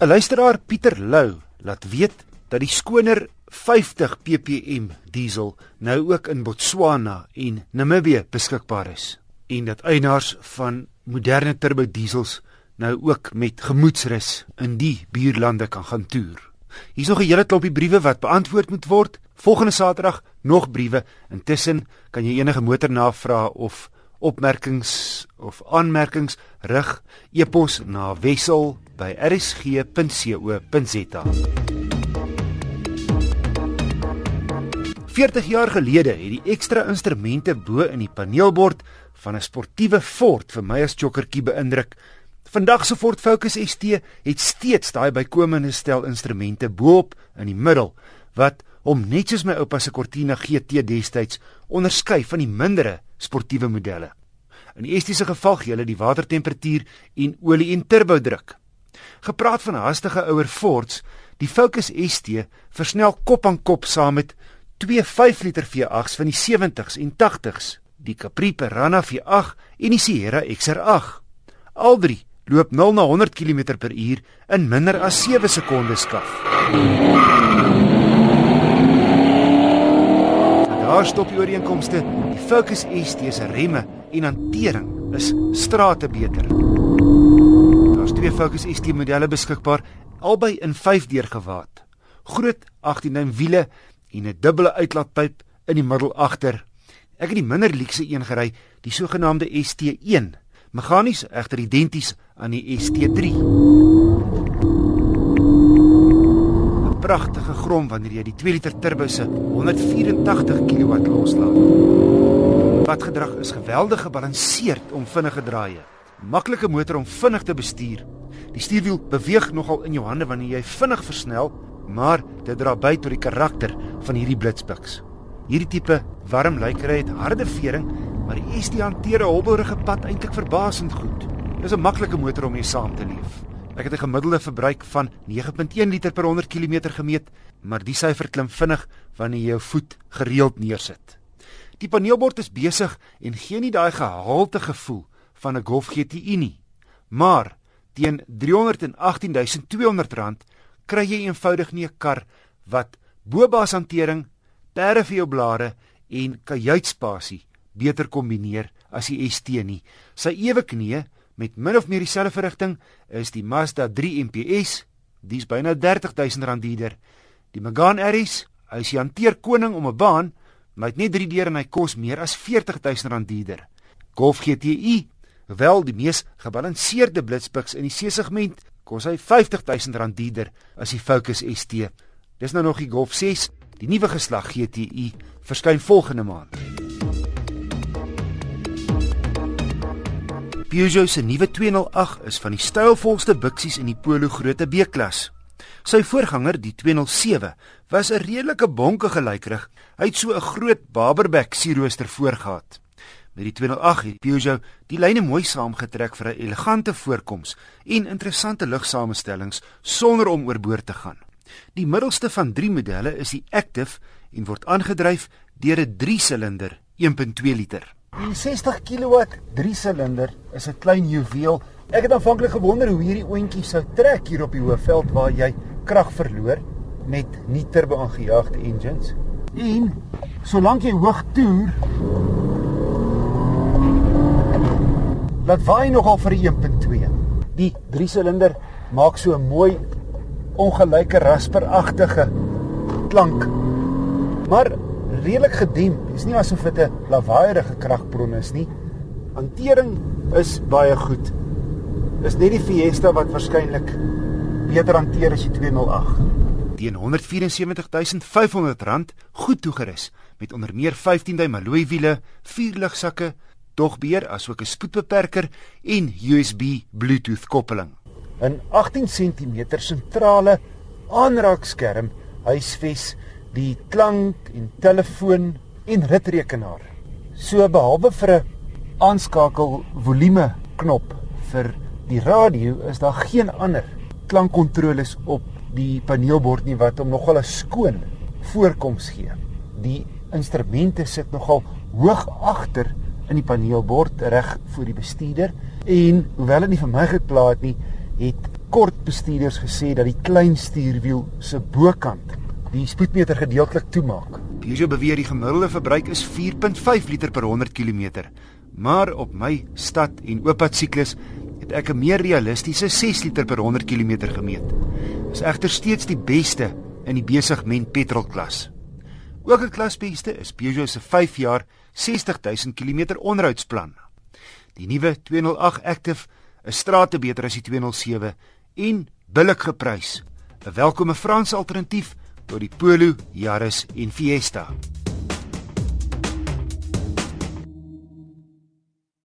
'n Luisteraar Pieter Lou laat weet dat die skoner 50 ppm diesel nou ook in Botswana en Namibië beskikbaar is en dat eienaars van moderne turbo diesels nou ook met gemoedsrus in die buurlande kan gaan toer. Hier's nog 'n hele klompie briewe wat beantwoord moet word. Volgende Saterdag nog briewe. Intussen kan jy enige motor navra of opmerkings of aanmerkings rig e-pos na wissel@rsg.co.za. 40 jaar gelede het die ekstra instrumente bo in die paneelbord van 'n sportiewe Ford vir my as jokkertjie beïndruk. Vandag se Ford Focus ST het steeds daai bykomende stel instrumente bo-op in die middel wat hom net soos my oupa se Cortina GT destyds onderskei van die mindere sportiewe modelle. In die ST se geval gee hulle die watertemperatuur en olie en turbo druk. Gepraat van hastige ouer Fords, die Focus ST versnel kop aan kop saam met twee 5 liter V8s van die 70s en 80s, die Capri Piranha V8 en die Sierra XR8. Al drie loop 0 na 100 km/h in minder as 7 sekondes skaf. Daar stop die ooreenkomste. Die Focus ST se remme en hantering is strate beter. Twee Focus ST modelle beskikbaar, albei in 5 deurgewaad. Groot 18-duim wiele en 'n dubbele uitlaatpyp in die middel agter. Ek het die minder luukse een gery, die sogenaamde ST1, meganies egter identies aan die ST3. 'n Pragtige grom wanneer jy die 2 liter turbo se 184 kW loslaat. Padgedrag is geweldig gebalanseerd om vinnige draaie. Maklike motor om vinnig te bestuur. Die stuurwiel beweeg nogal in jou hande wanneer jy vinnig versnel, maar dit dra by tot die karakter van hierdie blitspiks. Hierdie tipe warm lykery het harde vering, maar die ST hanteer 'n hobbelrige pad eintlik verbasend goed. Dis 'n maklike motor om mee saam te leef. Ek het 'n gemiddelde verbruik van 9.1 liter per 100 km gemeet, maar die syfer klim vinnig wanneer jy jou voet gereeld neersit. Die paneelbord is besig en gee nie daai gehalte gevoel van 'n Golf GTI nie. Maar teen R318.200 kry jy eenvoudig nie 'n kar wat bobaas hantering, perde vir jou blare en kajuitspasie beter kombineer as die ST nie. Sy ewe knie met min of meer dieselfde verrigting is die Mazda 3 MPS, dis byna R30000 duurder. Die Megane RS, hy die hanteer koning om 'n baan, maar het net 3 deur en hy kos meer as R40000 duurder. Golf GTI, wel die mees gebalanseerde blitspiks in die C-segment, kos hy R50000 duurder as die Focus ST. Dis nou nog die Golf 6, die nuwe geslag GTI verskyn volgende maand. Peugeot se nuwe 208 is van die stylvolste biksies in die Polo grootte B-klas. Sy voorganger, die 207, was 'n redelike bonke gelykrig. Hy het so 'n groot Barberback sierrooster voorgehad. Met die 208 het Peugeot die lyne mooi saamgetrek vir 'n elegante voorkoms en interessante lugsamestellings sonder om oorboord te gaan. Die middelste van drie modelle is die Active en word aangedryf deur 'n 3-silinder 1.2 liter. Die 60 kW 3 silinder is 'n klein juweel. Ek het aanvanklik gewonder hoe hierdie oontjie sou trek hier op die hoofveld waar jy krag verloor met nie turbo aangejaagde engines. En solank jy hoog toer, laat vaai nogal vir 1.2. Die 3 silinder maak so 'n mooi ongelyke rasperagtige klank. Maar redelik gedemp. Dit is nie asof dit 'n lawaaierige kragbron is nie. Hantering is baie goed. Dis net die Fiesta wat waarskynlik beter hanteer as die 208. Teen R175500 goed toegerus met onder meer 15 duim alloy wiele, vier ligsakke, dogbeheer asook 'n spoedbeperker en USB Bluetooth koppeling. 'n 18 cm sentrale aanraakskerm huisves die klank en telefoon en ritrekenaar. So behalwe vir 'n aanskakel volume knop vir die radio is daar geen ander klankkontroles op die paneelbord nie wat hom nogal 'n skoon voorkoms gee. Die instrumente sit nogal hoog agter in die paneelbord reg voor die bestuurder en hoewel dit nie vir my geplaat nie, het kort bestuurders gesê dat die klein stuurwiel se bokant die spoedmeter gedeeltelik toemaak. Peugeot beweer die gemiddelde verbruik is 4.5 liter per 100 km, maar op my stad en ooppad siklus het ek 'n meer realistiese 6 liter per 100 km gemeet. Is egter steeds die beste in die besigment petrolklas. Ook 'n klasbeste is Peugeot se 5 jaar 60000 km onderhoudsplan. Die nuwe 208 Active is strate beter as die 207 en billik geprys. 'n Welkome Franse alternatief tot die Polo, Yaris en Fiesta.